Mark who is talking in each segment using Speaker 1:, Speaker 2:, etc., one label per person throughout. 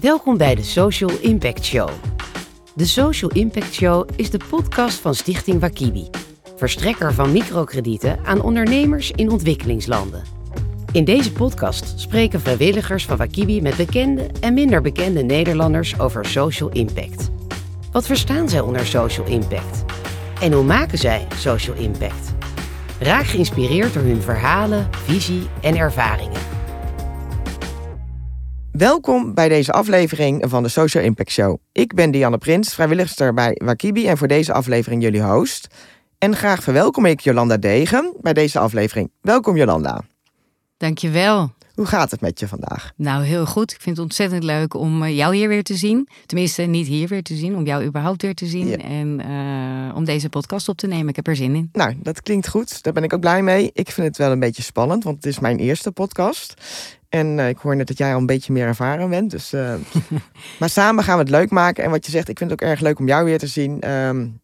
Speaker 1: Welkom bij de Social Impact Show. De Social Impact Show is de podcast van Stichting Wakibi, verstrekker van microkredieten aan ondernemers in ontwikkelingslanden. In deze podcast spreken vrijwilligers van Wakibi met bekende en minder bekende Nederlanders over social impact. Wat verstaan zij onder social impact? En hoe maken zij social impact? Raak geïnspireerd door hun verhalen, visie en ervaringen.
Speaker 2: Welkom bij deze aflevering van de Social Impact Show. Ik ben Dianne Prins, vrijwilligster bij Wakibi en voor deze aflevering jullie host. En graag verwelkom ik Jolanda Degen bij deze aflevering. Welkom Jolanda.
Speaker 3: Dankjewel.
Speaker 2: Hoe gaat het met je vandaag?
Speaker 3: Nou, heel goed. Ik vind het ontzettend leuk om eh, jou hier weer te zien. Tenminste, niet hier weer te zien, om jou überhaupt weer te zien.
Speaker 2: Ja.
Speaker 3: En uh, om deze podcast op te nemen. Ik heb er zin in.
Speaker 2: Nou, dat klinkt goed. Daar ben ik ook blij mee. Ik vind het wel een beetje spannend, want het is mijn eerste podcast. En uh, ik hoor net dat jij al een beetje meer ervaren bent. Dus, uh, maar samen gaan we het leuk maken. En wat je zegt, ik vind het ook erg leuk om jou weer te zien. Um,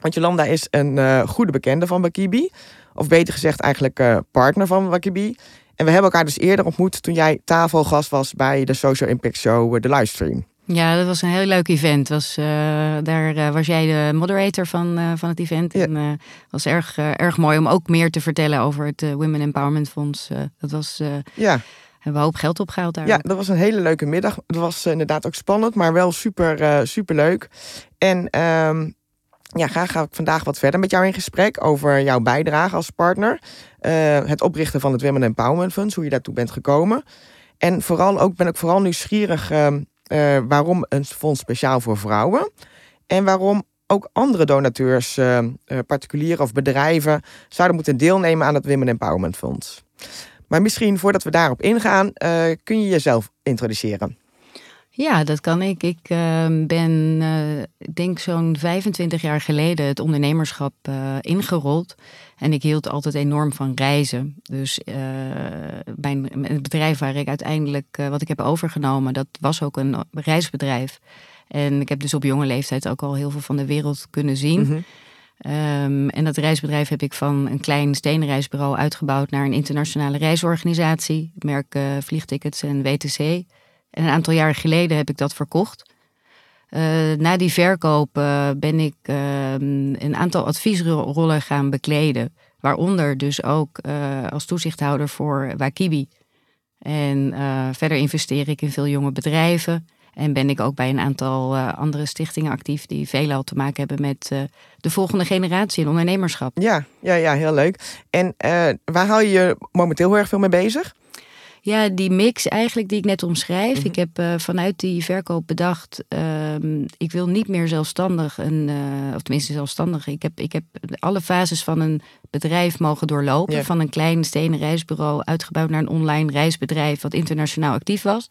Speaker 2: want Jolanda is een uh, goede bekende van Wakibi. Of beter gezegd eigenlijk partner van Wakibi. En we hebben elkaar dus eerder ontmoet toen jij tafelgast was bij de Social Impact Show, de livestream.
Speaker 3: Ja, dat was een heel leuk event. Was, uh, daar uh, was jij de moderator van, uh, van het event. Ja. En het was erg, erg mooi om ook meer te vertellen over het Women Empowerment Fonds. dat was.
Speaker 2: ja.
Speaker 3: Hebben we hoop geld opgehaald daar.
Speaker 2: Ja, dat was een hele leuke middag. Het was inderdaad ook spannend, maar wel super, super leuk. En um, ja, graag ga ik vandaag wat verder met jou in gesprek over jouw bijdrage als partner. Uh, het oprichten van het Women Empowerment Fund, hoe je daartoe bent gekomen. En vooral ook ben ik vooral nieuwsgierig uh, uh, waarom een fonds speciaal voor vrouwen. En waarom ook andere donateurs, particulieren of bedrijven, zouden moeten deelnemen aan het Women Empowerment Fonds. Maar misschien voordat we daarop ingaan, kun je jezelf introduceren.
Speaker 3: Ja, dat kan ik. Ik uh, ben, uh, ik denk zo'n 25 jaar geleden het ondernemerschap uh, ingerold. En ik hield altijd enorm van reizen. Dus mijn, het bedrijf waar ik uiteindelijk wat ik heb overgenomen, dat was ook een reisbedrijf. En ik heb dus op jonge leeftijd ook al heel veel van de wereld kunnen zien. Mm -hmm. Um, en dat reisbedrijf heb ik van een klein stenenreisbureau uitgebouwd naar een internationale reisorganisatie. Merk vliegtickets en WTC. En een aantal jaar geleden heb ik dat verkocht. Uh, na die verkoop uh, ben ik uh, een aantal adviesrollen gaan bekleden. Waaronder dus ook uh, als toezichthouder voor Wakibi. En verder investeer ik in veel jonge bedrijven. En ben ik ook bij een aantal andere stichtingen actief die veelal te maken hebben met de volgende generatie in ondernemerschap.
Speaker 2: Ja, ja, ja heel leuk. En waar hou je je momenteel heel erg veel mee bezig?
Speaker 3: Ja, die mix eigenlijk die ik net omschrijf. Mm -hmm. Ik heb uh, vanuit die verkoop bedacht, uh, ik wil niet meer zelfstandig, een, uh, of tenminste zelfstandig. Ik heb, ik heb alle fases van een bedrijf mogen doorlopen. Yeah. Van een klein stenen reisbureau uitgebouwd naar een online reisbedrijf wat internationaal actief was.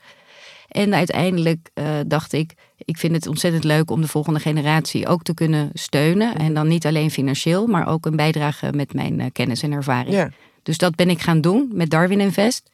Speaker 3: En uiteindelijk uh, dacht ik, ik vind het ontzettend leuk om de volgende generatie ook te kunnen steunen. En dan niet alleen financieel, maar ook een bijdrage met mijn uh, kennis en ervaring. Dus dat ben ik gaan doen met Darwin Invest.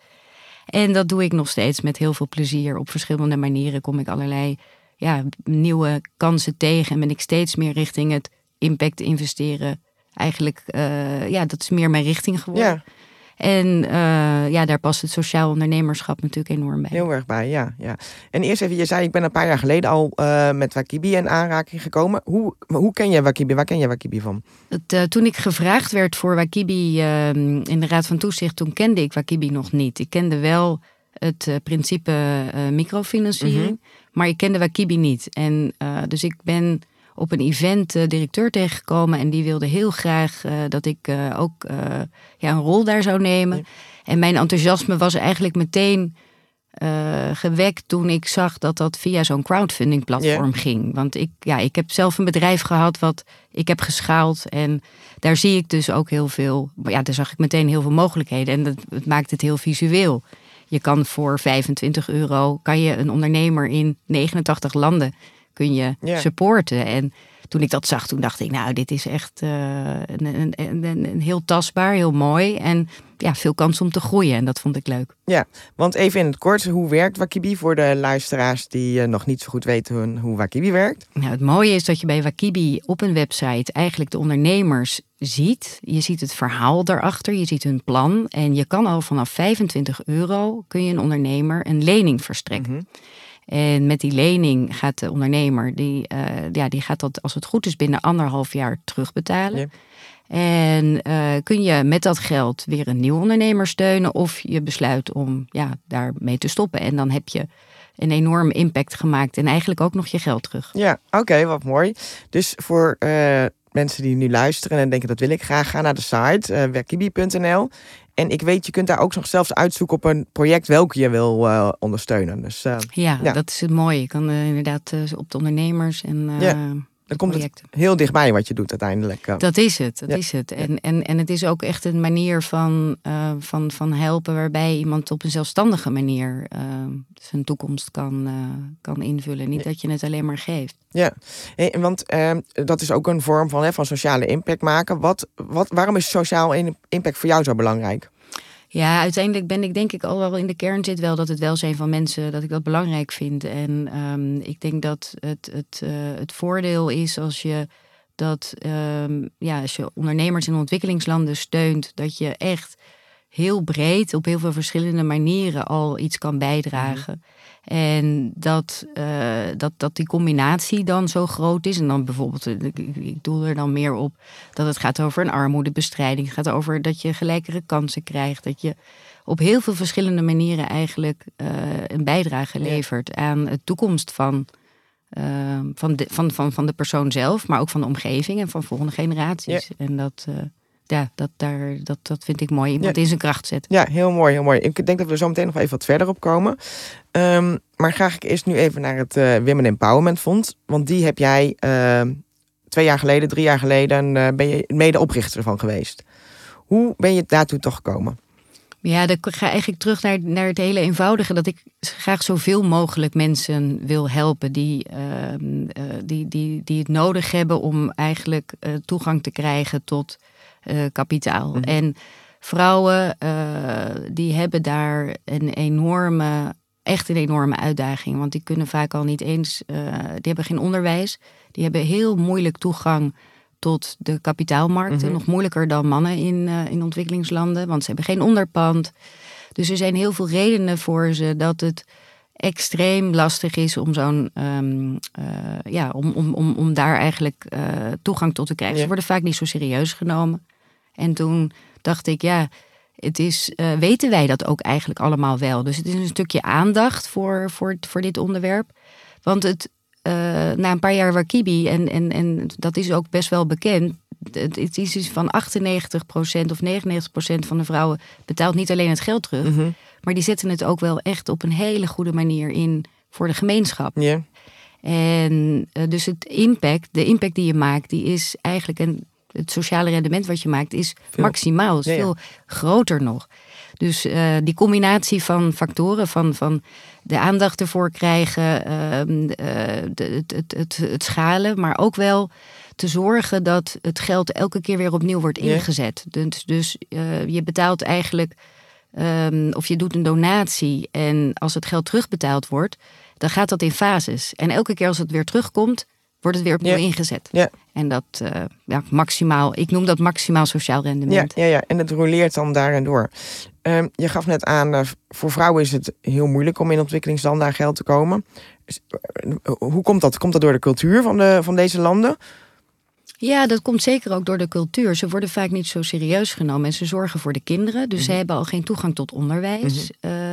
Speaker 3: En dat doe ik nog steeds met heel veel plezier. Op verschillende manieren kom ik allerlei ja, nieuwe kansen tegen. En ben ik steeds meer richting het impact investeren. Eigenlijk, uh, ja, dat is meer mijn richting geworden.
Speaker 2: Ja.
Speaker 3: En uh, ja, daar past het sociaal ondernemerschap natuurlijk enorm bij.
Speaker 2: Heel erg bij, ja. ja. En eerst even, je zei, ik ben een paar jaar geleden al uh, met Wakibi in aanraking gekomen. Hoe, hoe ken je Wakibi? Waar ken je Wakibi van?
Speaker 3: Het, uh, toen ik gevraagd werd voor Wakibi ehm, in de Raad van Toezicht, toen kende ik Wakibi nog niet. Ik kende wel het principe microfinanciering, mm -hmm. maar ik kende Wakibi niet. En dus ik ben op een event uh, directeur tegengekomen. En die wilde heel graag uh, dat ik uh, ook ja, een rol daar zou nemen. Ja. En mijn enthousiasme was eigenlijk meteen gewekt toen ik zag dat dat via zo'n crowdfunding platform ging. Want ik, ja, ik heb zelf een bedrijf gehad wat ik heb geschaald. En daar zie ik dus ook heel veel. Ja, daar zag ik meteen heel veel mogelijkheden. En dat, maakt het heel visueel. Je kan voor 25 euro kan je een ondernemer in 89 landen kun je supporten. En toen ik dat zag, toen dacht ik, nou, dit is echt eh, een, een, een, een heel tastbaar, heel mooi. En ja, veel kans om te groeien. En dat vond ik leuk.
Speaker 2: Ja, want even in het kort, hoe werkt Wakibi voor de luisteraars die uh, nog niet zo goed weten hoe, hoe Wakibi werkt?
Speaker 3: Nou, het mooie is dat je bij Wakibi op een website eigenlijk de ondernemers ziet. Je ziet het verhaal daarachter, je ziet hun plan. En je kan al vanaf 25 euro kun je een ondernemer een lening verstrekken.
Speaker 2: Mhm.
Speaker 3: En met die lening gaat de ondernemer, die, uh, ja, die gaat dat als het goed is binnen anderhalf jaar terugbetalen. En uh, kun je met dat geld weer een nieuw ondernemer steunen of je besluit om ja, daarmee te stoppen. En dan heb je een enorme impact gemaakt en eigenlijk ook nog je geld terug.
Speaker 2: Ja, oké, wat mooi. Dus voor uh, mensen die nu luisteren en denken dat wil ik graag, ga naar de site uh, werkibi.nl. En ik weet, je kunt daar ook nog zelfs uitzoeken op een project welke je wil uh, ondersteunen. Dus, uh,
Speaker 3: ja, ja, dat is het mooie. Je kan uh, inderdaad op de ondernemers en.
Speaker 2: Dan komt
Speaker 3: projecten.
Speaker 2: het heel dichtbij wat je doet uiteindelijk.
Speaker 3: Dat is het, dat
Speaker 2: Ja.
Speaker 3: is het. En, en, en het is ook echt een manier van, uh, van, van helpen waarbij iemand op een zelfstandige manier uh, zijn toekomst kan, uh, kan invullen. Niet dat je het alleen maar geeft.
Speaker 2: Ja, hey, want dat is ook een vorm van, hè, van sociale impact maken. Wat, wat, waarom is sociaal impact voor jou zo belangrijk?
Speaker 3: Ja, uiteindelijk ben ik denk ik al wel in de kern zit wel dat het welzijn van mensen, dat ik dat belangrijk vind. En um, ik denk dat het, het, uh, het voordeel is als je dat, um, ja, als je ondernemers in ontwikkelingslanden steunt, dat je echt heel breed op heel veel verschillende manieren al iets kan bijdragen. En dat, uh, dat, dat die combinatie dan zo groot is. En dan bijvoorbeeld, ik, ik doe er dan meer op dat het gaat over een armoedebestrijding. Het gaat over dat je gelijkere kansen krijgt. Dat je op heel veel verschillende manieren eigenlijk uh, een bijdrage levert aan de toekomst van, uh, van, de, van, van, van de persoon zelf, maar ook van de omgeving en van volgende generaties.
Speaker 2: Ja.
Speaker 3: En dat, ja, dat, daar, dat, dat vind ik mooi. Iemand
Speaker 2: Ja.
Speaker 3: in zijn kracht zetten.
Speaker 2: Ja, heel mooi, heel mooi. Ik denk dat we zo meteen nog even wat verder op komen. Um, maar ga ik eerst nu even naar het uh, Women Empowerment Fonds. Want die heb jij uh, twee jaar geleden, drie jaar geleden, uh, ben je medeoprichter van geweest. Hoe ben je daartoe toch gekomen?
Speaker 3: Ja, dan ga ik eigenlijk terug naar, naar het hele eenvoudige. Dat ik graag zoveel mogelijk mensen wil helpen die, uh, die, die, die het nodig hebben om eigenlijk toegang te krijgen tot kapitaal.
Speaker 2: Mhm.
Speaker 3: Mm -hmm. En vrouwen die hebben daar een enorme, echt een enorme uitdaging. Want die kunnen vaak al niet eens, die hebben geen onderwijs. Die hebben heel moeilijk toegang tot de kapitaalmarkten.
Speaker 2: Mhm.
Speaker 3: Mm -hmm. Nog moeilijker dan mannen in, uh, in ontwikkelingslanden, want ze hebben geen onderpand. Dus er zijn heel veel redenen voor ze dat het extreem lastig is om zo'n um, uh, ja, om, om, om, om daar eigenlijk uh, toegang tot te krijgen.
Speaker 2: Ja.
Speaker 3: Ze worden vaak niet zo serieus genomen. En toen dacht ik, ja, het is, uh, weten wij dat ook eigenlijk allemaal wel. Dus het is een stukje aandacht voor, voor, voor dit onderwerp. Want het, na een paar jaar Wakibi, en, en, en dat is ook best wel bekend. Het, is iets van 98% of 99% van de vrouwen betaalt niet alleen het geld terug,
Speaker 2: Mm -hmm.
Speaker 3: Maar die zetten het ook wel echt op een hele goede manier in voor de gemeenschap.
Speaker 2: Ja.
Speaker 3: En uh, dus het impact, de impact die je maakt, die is eigenlijk een, het sociale rendement wat je maakt, is
Speaker 2: Veel.
Speaker 3: maximaal, is
Speaker 2: Ja, ja.
Speaker 3: veel groter nog. Dus uh, die combinatie van factoren, van, van de aandacht ervoor krijgen, uh, de, het, het, het, het, schalen, maar ook wel te zorgen dat het geld elke keer weer opnieuw wordt
Speaker 2: Ja.
Speaker 3: ingezet. Dus, dus je betaalt eigenlijk, um, of je doet een donatie en als het geld terugbetaald wordt, dan gaat dat in fases. En elke keer als het weer terugkomt, wordt het weer opnieuw
Speaker 2: Ja.
Speaker 3: ingezet.
Speaker 2: Ja.
Speaker 3: En dat uh, ja, maximaal, ik noem dat maximaal sociaal
Speaker 2: Ja,
Speaker 3: rendement.
Speaker 2: ja, ja, en het roleert dan daar en door. Um, je gaf net aan, uh, voor vrouwen is het heel moeilijk om in ontwikkelingslanden aan geld te komen. Dus, uh, hoe komt dat? Komt dat door de cultuur van, de, van deze landen?
Speaker 3: Ja, dat komt zeker ook door de cultuur. Ze worden vaak niet zo serieus genomen en ze zorgen voor de kinderen. Dus
Speaker 2: Mhm.
Speaker 3: ze hebben al geen toegang tot onderwijs.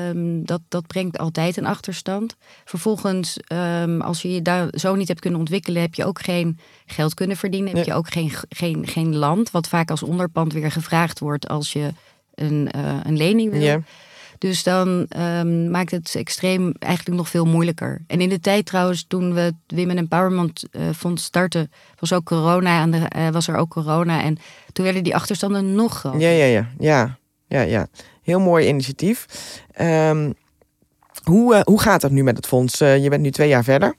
Speaker 3: Um, dat, dat brengt altijd een achterstand. Vervolgens, um, als je je daar zo niet hebt kunnen ontwikkelen, heb je ook geen geld kunnen verdienen. Heb je ook geen, geen, geen land, wat vaak als onderpand weer gevraagd wordt als je een, uh, een lening wil.
Speaker 2: Ja.
Speaker 3: Dus dan um, maakt het extreem eigenlijk nog veel moeilijker. En in de tijd trouwens, toen we het Women Empowerment uh, Fonds starten, was, ook corona aan de, uh, was er ook corona. En toen werden die achterstanden nog groter.
Speaker 2: Ja, ja, ja. ja, ja, ja. Heel mooi initiatief. Um, hoe, uh, hoe gaat het nu met het fonds? Je bent nu twee jaar verder.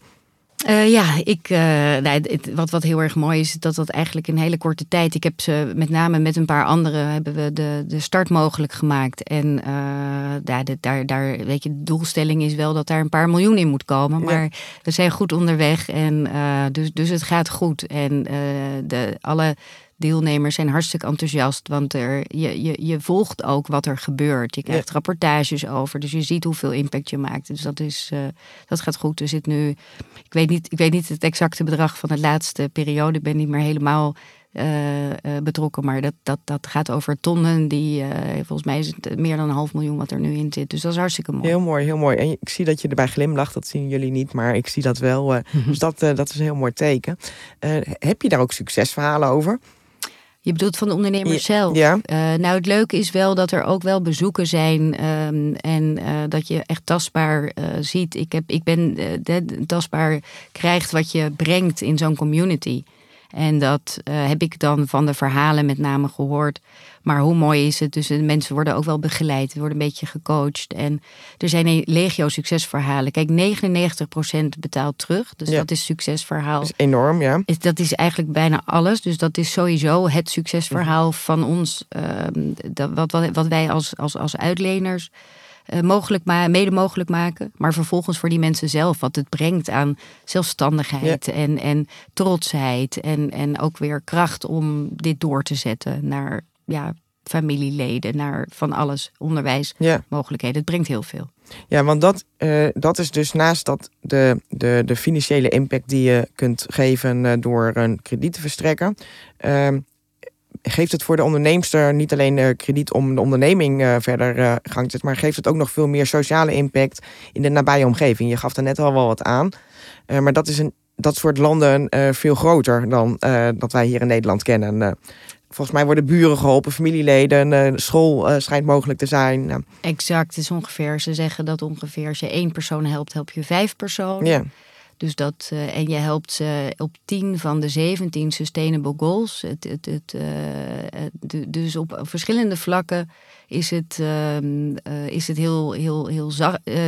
Speaker 3: Uh, ja, ik, uh, nou, het, wat, wat heel erg mooi is, dat dat eigenlijk in hele korte tijd. Ik heb ze met name met een paar anderen hebben we de, de start mogelijk gemaakt. En uh, ja, de, daar, daar, weet je, de doelstelling is wel dat daar een paar miljoen in moet komen. Maar ja. we zijn goed onderweg en dus, dus het gaat goed. En de, alle deelnemers zijn hartstikke enthousiast. Want er, je, je, je volgt ook wat er gebeurt. Je krijgt rapportages over. Dus je ziet hoeveel impact je maakt. Dus dat, is, uh, dat gaat goed. Er zit nu. Ik weet, niet, ik weet niet het exacte bedrag van de laatste periode. Ik ben niet meer helemaal uh, betrokken. Maar dat, dat, dat gaat over tonnen. Die, volgens mij is het meer dan een half miljoen wat er nu in zit. Dus dat is hartstikke mooi.
Speaker 2: Heel mooi, heel mooi. En ik zie dat je erbij glimlacht. Dat zien jullie niet, maar ik zie dat wel. dus dat, dat is een heel mooi teken. heb je daar ook succesverhalen over?
Speaker 3: Je bedoelt van de ondernemers zelf.
Speaker 2: Ja.
Speaker 3: nou, het leuke is wel dat er ook wel bezoeken zijn um, en uh, dat je echt tastbaar uh, ziet. Ik, heb, ik ben tastbaar krijgt wat je brengt in zo'n community. En dat uh, heb ik dan van de verhalen met name gehoord. Maar hoe mooi is het? Dus de mensen worden ook wel begeleid, worden een beetje gecoacht. En er zijn legio succesverhalen. Kijk, 99% betaalt terug. Dus
Speaker 2: Ja.
Speaker 3: dat is succesverhaal.
Speaker 2: Dat is enorm, ja.
Speaker 3: Dat is eigenlijk bijna alles. Dus dat is sowieso het succesverhaal van ons. ehm, dat, wat, wat, wat wij als, als, als uitleners eh, mogelijk ma mede mogelijk maken. Maar vervolgens voor die mensen zelf. Wat het brengt aan zelfstandigheid en, en trotsheid. En, en ook weer kracht om dit door te zetten naar ja, familieleden. Naar van alles. Onderwijs,
Speaker 2: Ja.
Speaker 3: mogelijkheden. Het brengt heel veel.
Speaker 2: Ja, want dat, eh, dat is dus naast dat de, de, de financiële impact die je kunt geven eh, door een krediet te verstrekken. ehm, geeft het voor de onderneemster niet alleen eh, krediet om de onderneming eh, verder eh, gang te zetten, maar geeft het ook nog veel meer sociale impact in de nabije omgeving. Je gaf er net al wel wat aan. Maar dat is een dat soort landen veel groter dan dat wij hier in Nederland kennen. Volgens mij worden buren geholpen, familieleden, school schijnt mogelijk te zijn. Nou,
Speaker 3: Exact, is ongeveer. Ze zeggen dat ongeveer als je één persoon helpt, help je vijf personen.
Speaker 2: ja.
Speaker 3: Dus dat, eh, en je helpt ze op 10 van de 17 sustainable goals. Het, het, het, eh, dus op verschillende vlakken is het, ehm, eh, is het heel, heel, heel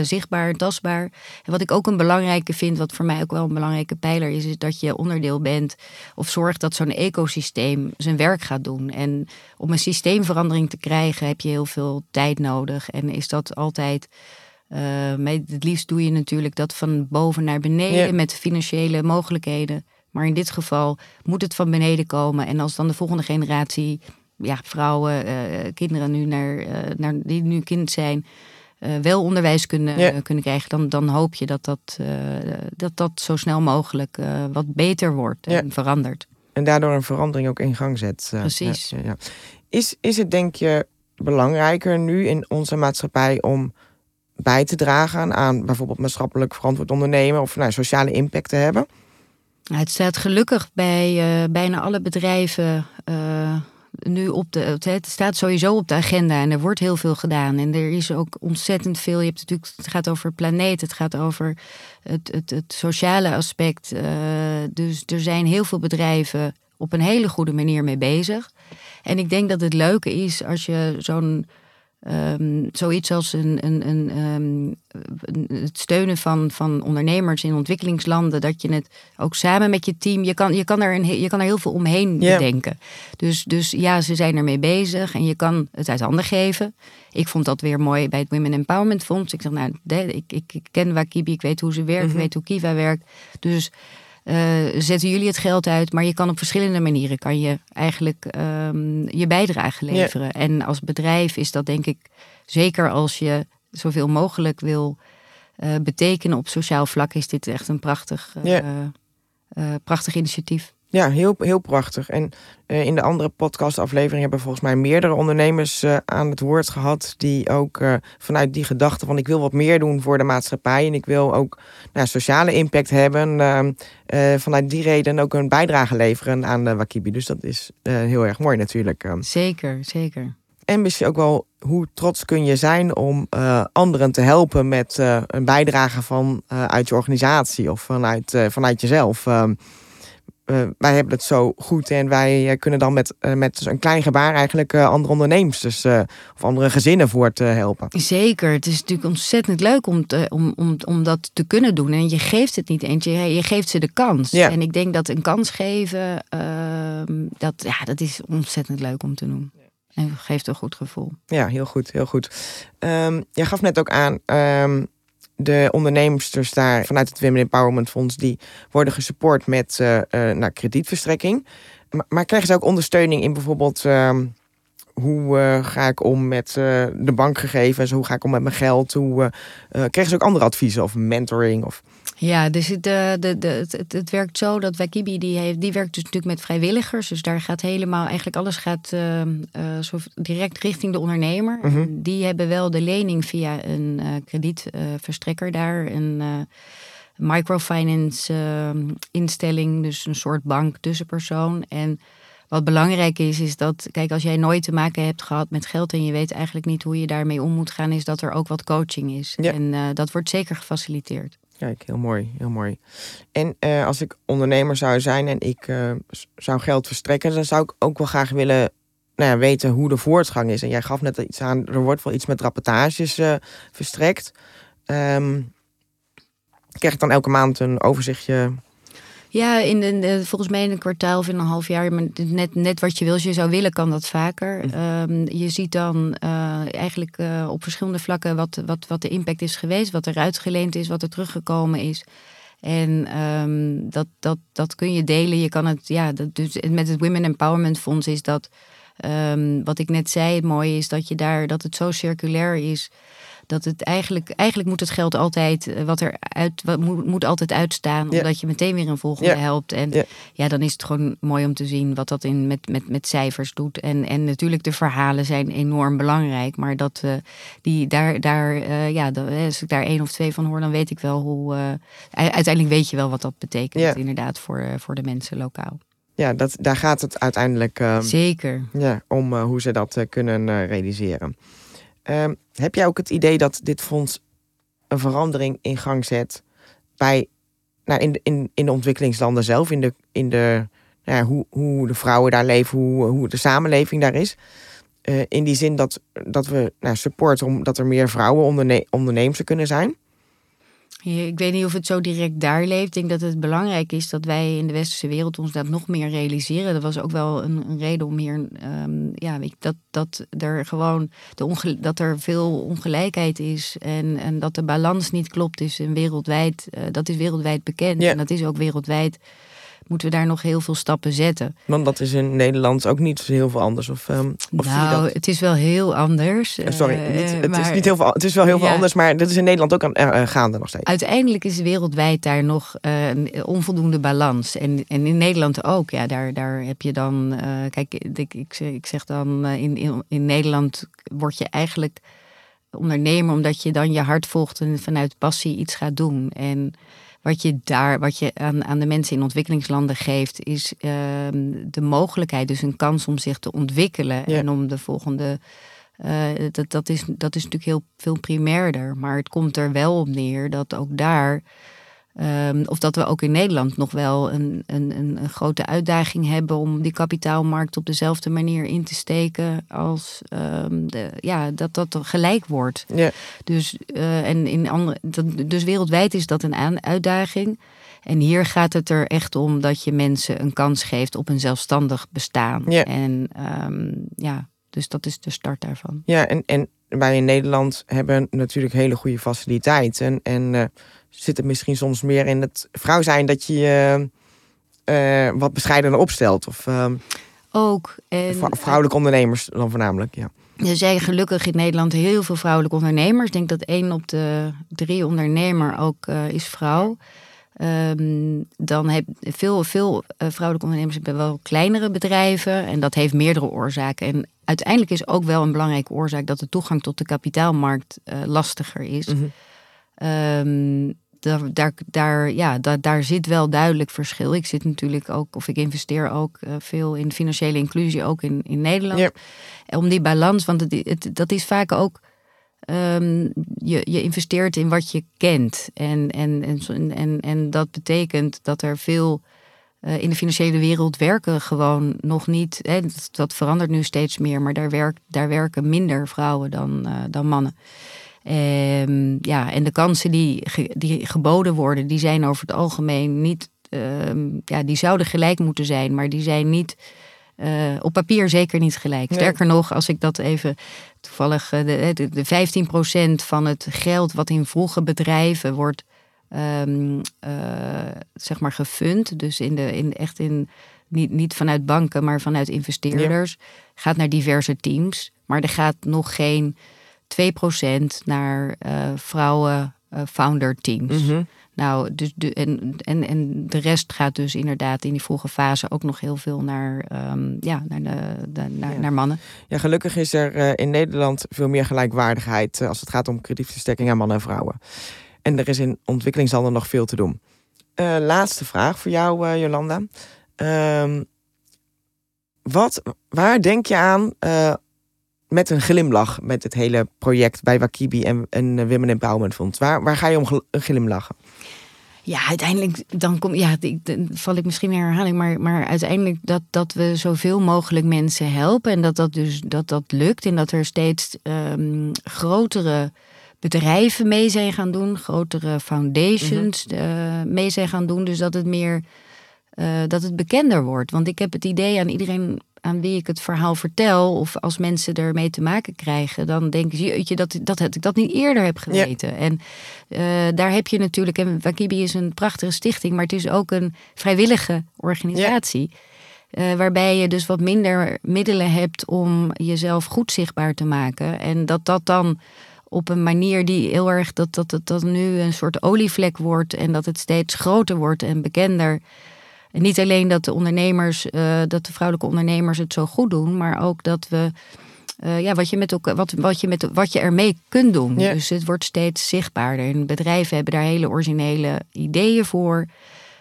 Speaker 3: zichtbaar, tastbaar. En wat ik ook een belangrijke vind, wat voor mij ook wel een belangrijke pijler is, is dat je onderdeel bent of zorgt dat zo'n ecosysteem zijn werk gaat doen. En om een systeemverandering te krijgen heb je heel veel tijd nodig. En is dat altijd. Met het liefst doe je natuurlijk dat van boven naar beneden
Speaker 2: Ja.
Speaker 3: met financiële mogelijkheden. Maar in dit geval moet het van beneden komen. En als dan de volgende generatie, ja, vrouwen, eh, kinderen nu naar, eh, naar, die nu kind zijn, wel onderwijs kunnen,
Speaker 2: Ja.
Speaker 3: kunnen krijgen, dan, dan hoop je dat dat, dat, dat zo snel mogelijk wat beter wordt en
Speaker 2: Ja.
Speaker 3: verandert.
Speaker 2: En daardoor een verandering ook in gang zet.
Speaker 3: Precies.
Speaker 2: Is, is het denk je belangrijker nu in onze maatschappij om bij te dragen aan bijvoorbeeld maatschappelijk verantwoord ondernemen of nou, sociale impact te hebben?
Speaker 3: Het staat gelukkig bij eh, bijna alle bedrijven eh, nu op de. Het het staat sowieso op de agenda en er wordt heel veel gedaan. En er is ook ontzettend veel. Je hebt natuurlijk, het gaat over planeet, het gaat over het, het, het sociale aspect. eh, dus er zijn heel veel bedrijven op een hele goede manier mee bezig. En ik denk dat het leuke is als je zo'n. Ehm, zoiets als een, een, een, ehm, een- het steunen van, van ondernemers in ontwikkelingslanden, dat je het ook samen met je team, je kan, je kan, er, een, je kan er heel veel omheen bedenken. Dus, dus ja, ze zijn ermee bezig en je kan het uit handen geven. Ik vond dat weer mooi bij het Women Empowerment Fonds. Ik zeg, nou, ik, ik, ik ken Wakibi, ik weet hoe ze werkt, ik weet hoe Kiva werkt. Dus zetten jullie het geld uit, maar je kan op verschillende manieren kan je eigenlijk ehm, je bijdrage
Speaker 2: Ja.
Speaker 3: leveren. En als bedrijf is dat denk ik zeker als je zoveel mogelijk wil eh, betekenen op sociaal vlak, is dit echt een prachtig, eh,
Speaker 2: Ja.
Speaker 3: eh, prachtig initiatief.
Speaker 2: Ja, heel, heel prachtig. En eh, in de andere podcastaflevering hebben volgens mij meerdere ondernemers eh, aan het woord gehad. Die ook eh, vanuit die gedachte van ik wil wat meer doen voor de maatschappij. En ik wil ook nou, sociale impact hebben. ehm, eh, vanuit die reden ook een bijdrage leveren aan de Wakibi. Dus dat is heel erg mooi natuurlijk. ehm.
Speaker 3: Zeker, zeker.
Speaker 2: En misschien ook wel hoe trots kun je zijn om anderen te helpen met een bijdrage van uit je organisatie of vanuit, vanuit jezelf. Eh, wij hebben het zo goed en wij eh, kunnen dan met, eh, met een klein gebaar eigenlijk andere ondernemers dus, of andere gezinnen voor te helpen.
Speaker 3: Zeker. Het is natuurlijk ontzettend leuk om, te, om, om, om dat te kunnen doen. En je geeft het niet eens, je, geeft ze de kans.
Speaker 2: Ja.
Speaker 3: En ik denk dat een kans geven, ehm, dat, ja, dat is ontzettend leuk om te doen. En geeft een goed gevoel.
Speaker 2: Ja, heel goed, heel goed. Ehm jij gaf net ook aan, ehm, de ondernemers daar vanuit het Women Empowerment Fonds, die worden gesupport met uh, uh, kredietverstrekking. Maar, krijgen ze ook ondersteuning in bijvoorbeeld ehm, hoe ga ik om met de bankgegevens, hoe ga ik om met mijn geld, hoe krijgen ze ook andere adviezen of mentoring of
Speaker 3: ja, dus het, de, de, het, het, werkt zo dat Wakibi die, heeft, die werkt dus natuurlijk met vrijwilligers. Dus daar gaat helemaal, eigenlijk alles gaat uh, zo direct richting de ondernemer.
Speaker 2: Mhm.
Speaker 3: Die hebben wel de lening via een uh, kredietverstrekker daar. Een microfinance instelling, dus een soort bank tussenpersoon. En wat belangrijk is, is dat, kijk, als jij nooit te maken hebt gehad met geld en je weet eigenlijk niet hoe je daarmee om moet gaan, is dat er ook wat coaching is.
Speaker 2: Ja.
Speaker 3: En dat wordt zeker gefaciliteerd.
Speaker 2: Kijk, heel mooi, heel mooi. En uh, als ik ondernemer zou zijn en ik uh, zou geld verstrekken, dan zou ik ook wel graag willen nou ja, weten hoe de voortgang is. En jij gaf net iets aan, er wordt wel iets met rapportages uh, verstrekt. Um, krijg ik dan elke maand een overzichtje
Speaker 3: ja, in de, volgens mij in een kwartaal of in een half jaar. Maar net, net wat je wil. Als je zou willen, kan dat vaker.
Speaker 2: Mhm.
Speaker 3: Um, je ziet dan uh, eigenlijk uh, op verschillende vlakken wat, wat, wat de impact is geweest. Wat er uitgeleend is, wat er teruggekomen is. En um, dat, dat, dat kun je delen. Je kan het, ja, dat, dus met het Women Empowerment Fonds is dat. Um, wat ik net zei, het mooie is dat je daar dat het zo circulair is dat het eigenlijk, eigenlijk moet het geld altijd, eh, wat er uit, wat moet, moet altijd uitstaan,
Speaker 2: Ja.
Speaker 3: omdat je meteen weer een volgende
Speaker 2: Ja.
Speaker 3: helpt. En
Speaker 2: Ja.
Speaker 3: ja. dan is het gewoon mooi om te zien wat dat in, met, met, met cijfers doet. En, en natuurlijk, de verhalen zijn enorm belangrijk, maar dat eh, die daar, daar eh, ja, dat- als ik daar één of twee van hoor, dan weet ik wel hoe. uiteindelijk weet je wel wat dat betekent, inderdaad, voor, voor de mensen lokaal.
Speaker 2: Ja, dat, daar gaat het uiteindelijk ehm,
Speaker 3: Zeker.
Speaker 2: ja, om hoe ze dat kunnen realiseren. Ehm, heb jij ook het idee dat dit fonds een verandering in gang zet bij, nou, in, in, in de ontwikkelingslanden zelf, in de, in de, nou ja, hoe, hoe de vrouwen daar leven, hoe, hoe de samenleving daar is? Eh, in die zin dat, dat we nou, supporten omdat er meer vrouwen onderne ondernemers kunnen zijn.
Speaker 3: Ik weet niet of het zo direct daar leeft. Ik denk dat het belangrijk is dat wij in de westerse wereld ons dat nog meer realiseren. Dat was ook wel een, een reden om hier, ehm, ja, weet je, dat, dat er gewoon de onge- dat er veel ongelijkheid is en, en dat de balans niet klopt is en wereldwijd, eh, dat is wereldwijd bekend. En dat is ook wereldwijd, moeten we daar nog heel veel stappen zetten.
Speaker 2: Want dat is in Nederland ook niet heel veel anders. Of, ehm, of
Speaker 3: nou, het is wel heel anders.
Speaker 2: Eh, Sorry,
Speaker 3: eh,
Speaker 2: niet, het, is niet heel veel, het is wel heel veel anders, maar dat is in Nederland ook aan, eh, gaande nog steeds.
Speaker 3: Uiteindelijk is wereldwijd daar nog een onvoldoende balans. En, en in Nederland ook. Ja, daar, daar heb je dan. kijk, ik, ik, ik zeg dan. in, in, in Nederland word je eigenlijk ondernemer omdat je dan je hart volgt en vanuit passie iets gaat doen. En wat je daar, wat je aan, aan de mensen in ontwikkelingslanden geeft, is ehm, de mogelijkheid, dus een kans om zich te ontwikkelen
Speaker 2: Ja.
Speaker 3: en om de volgende. eh, dat, dat, is, dat is natuurlijk heel veel primairder. Maar het komt er wel op neer dat ook daar. Ehm, of dat we ook in Nederland nog wel een, een, een, grote uitdaging hebben om die kapitaalmarkt op dezelfde manier in te steken als ehm, de, ja, dat dat gelijk wordt.
Speaker 2: Ja.
Speaker 3: Dus, eh, en in andere, dat, dus wereldwijd is dat een aan- uitdaging. En hier gaat het er echt om dat je mensen een kans geeft op een zelfstandig bestaan.
Speaker 2: Ja.
Speaker 3: En ehm, ja, dus dat is de start daarvan.
Speaker 2: Ja, en, en wij in Nederland hebben natuurlijk hele goede faciliteiten. En eh, zit het misschien soms meer in het vrouw zijn dat je je eh, wat bescheidener opstelt. Of ehm,
Speaker 3: Ook. En,
Speaker 2: vrouwelijke ondernemers dan voornamelijk. Ja.
Speaker 3: Er zijn gelukkig in Nederland heel veel vrouwelijke ondernemers. Ik denk dat één op de drie ondernemer ook eh, is vrouw. Ehm, dan heb veel, veel eh, vrouwelijke ondernemers hebben wel kleinere bedrijven. En dat heeft meerdere oorzaken. En uiteindelijk is ook wel een belangrijke oorzaak dat de toegang tot de kapitaalmarkt eh, lastiger is. Ehm, daar, daar, daar, ja, daar, daar zit wel duidelijk verschil. Ik zit natuurlijk ook, of ik investeer ook eh, veel in financiële inclusie, ook in, in Nederland.
Speaker 2: Ja.
Speaker 3: Om die balans, want het, het, dat is vaak ook. ehm, je, je investeert in wat je kent. En, en, en, en, en, dat betekent dat er veel. eh, in de financiële wereld werken gewoon nog niet. Hè, dat, dat verandert nu steeds meer, maar daar, werkt, daar werken minder vrouwen dan, eh, dan mannen. Ehm, ja, en de kansen die, die geboden worden, die zijn over het algemeen niet. ehm, ja, die zouden gelijk moeten zijn, maar die zijn niet eh, op papier zeker niet gelijk.
Speaker 2: Nee.
Speaker 3: Sterker nog, als ik dat even toevallig, eh, de, de, de 15% van het geld wat in vroege bedrijven wordt, ehm, eh, zeg maar, gefund. Dus in de, in, echt in, niet, niet vanuit banken, maar vanuit investeerders. Gaat naar diverse teams. Maar er gaat nog geen 2% naar eh, vrouwen eh, founder teams.
Speaker 2: Mhm.
Speaker 3: Nou, dus de, en, en, en de rest gaat dus inderdaad in die vroege fase ook nog heel veel naar, ehm, ja, naar, de, de- naar,
Speaker 2: Ja.
Speaker 3: naar mannen.
Speaker 2: Ja, gelukkig is er eh, in Nederland veel meer gelijkwaardigheid als het gaat om kredietverstrekking aan mannen en vrouwen. En er is in ontwikkelingslanden nog veel te doen. Laatste vraag voor jou, Jolanda. Ehm, wat, waar denk je aan met een glimlach met het hele project bij Wakibi en, en eh, Women Empowerment Fonds? Waar, waar ga je om glimlachen?
Speaker 3: Ja, uiteindelijk dan kom ja, ik- dan val ik misschien in herhaling, maar, maar uiteindelijk dat, dat we zoveel mogelijk mensen helpen en dat dat dus dat dat lukt en dat er steeds ehm, grotere bedrijven mee zijn gaan doen, grotere foundations eh, mee zijn gaan doen, dus dat het meer eh, dat het bekender wordt. Want ik heb het idee aan iedereen aan wie ik het verhaal vertel, of als mensen ermee te maken krijgen, dan denken ze, jeetje, dat, dat, dat ik dat niet eerder heb geweten. En eh, daar heb je natuurlijk, en Wakibi is een prachtige stichting, maar het is ook een vrijwillige organisatie. eh, waarbij je dus wat minder middelen hebt om jezelf goed zichtbaar te maken. En dat dat dan op een manier die heel erg dat dat, dat, dat nu een soort olievlek wordt en dat het steeds groter wordt en bekender. En niet alleen dat de ondernemers, eh, dat de vrouwelijke ondernemers het zo goed doen, maar ook dat we eh, ja, wat je met elkaar, wat, wat je met wat je ermee kunt doen.
Speaker 2: Ja.
Speaker 3: Dus het wordt steeds zichtbaarder. En bedrijven hebben daar hele originele ideeën voor.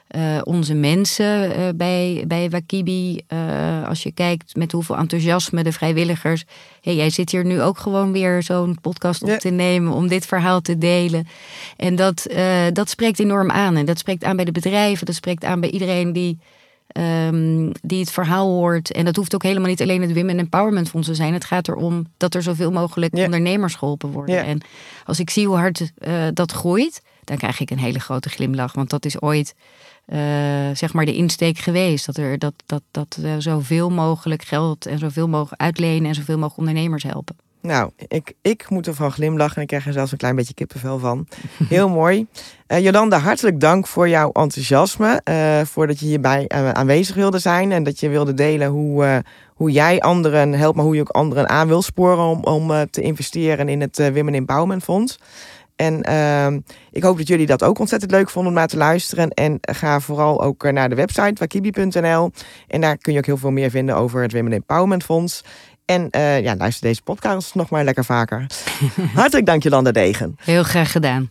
Speaker 3: Eh, onze mensen eh, bij, bij Wakibi, eh, als je kijkt met hoeveel enthousiasme de vrijwilligers. Hey, jij zit hier nu ook gewoon weer zo'n podcast op
Speaker 2: Ja.
Speaker 3: te nemen om dit verhaal te delen. En dat, dat spreekt enorm aan. En dat spreekt aan bij de bedrijven, dat spreekt aan bij iedereen die, ehm, die het verhaal hoort. En dat hoeft ook helemaal niet alleen het Women Empowerment Fonds te zijn. Het gaat erom dat er zoveel mogelijk
Speaker 2: Ja.
Speaker 3: ondernemers geholpen worden.
Speaker 2: Ja.
Speaker 3: En als ik zie hoe hard dat groeit, dan krijg ik een hele grote glimlach. Want dat is ooit eh, zeg maar de insteek geweest. Dat er dat, dat, dat eh, zoveel mogelijk geld en zoveel mogelijk uitlenen en zoveel mogelijk ondernemers helpen.
Speaker 2: Nou, ik, ik moet ervan glimlachen en ik krijg er zelfs een klein beetje kippenvel van. Heel mooi. Eh, Jolanda, hartelijk dank voor jouw enthousiasme. eh voor je hierbij aanwezig wilde zijn en dat je wilde delen hoe, hoe jij anderen helpt, maar hoe je ook anderen aan wil sporen om, om te investeren in het Women Empowerment Fonds. En ehm, ik hoop dat jullie dat ook ontzettend leuk vonden om naar te luisteren. En ga vooral ook eh, naar de website wakibi.nl. En daar kun je ook heel veel meer vinden over het Women Empowerment Fonds. En eh, ja, luister deze podcast nog maar lekker vaker. Hartelijk dank Jolanda Degen.
Speaker 3: Heel graag gedaan.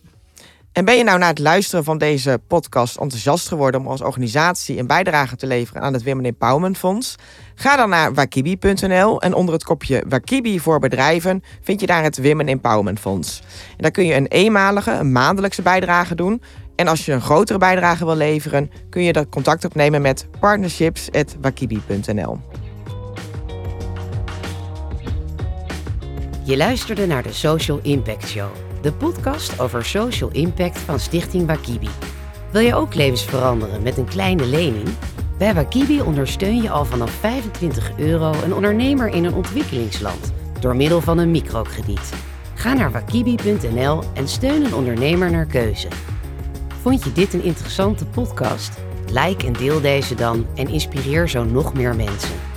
Speaker 2: En ben je nou na het luisteren van deze podcast enthousiast geworden om als organisatie een bijdrage te leveren aan het Women Empowerment Fonds? Ga dan naar wakibi.nl en onder het kopje Wakibi voor bedrijven vind je daar het Women Empowerment Fonds. En daar kun je een eenmalige, een maandelijkse bijdrage doen. En als je een grotere bijdrage wil leveren, kun je dat contact opnemen met partnerships.wakibi.nl.
Speaker 1: Je luisterde naar de Social Impact Show, de podcast over social impact van Stichting Wakibi. Wil je ook levens veranderen met een kleine lening? Bij Wakibi ondersteun je al vanaf 25 euro een ondernemer in een ontwikkelingsland door middel van een microkrediet. Ga naar wakibi.nl en steun een ondernemer naar keuze. Vond je dit een interessante podcast? Like en deel deze dan en inspireer zo nog meer mensen.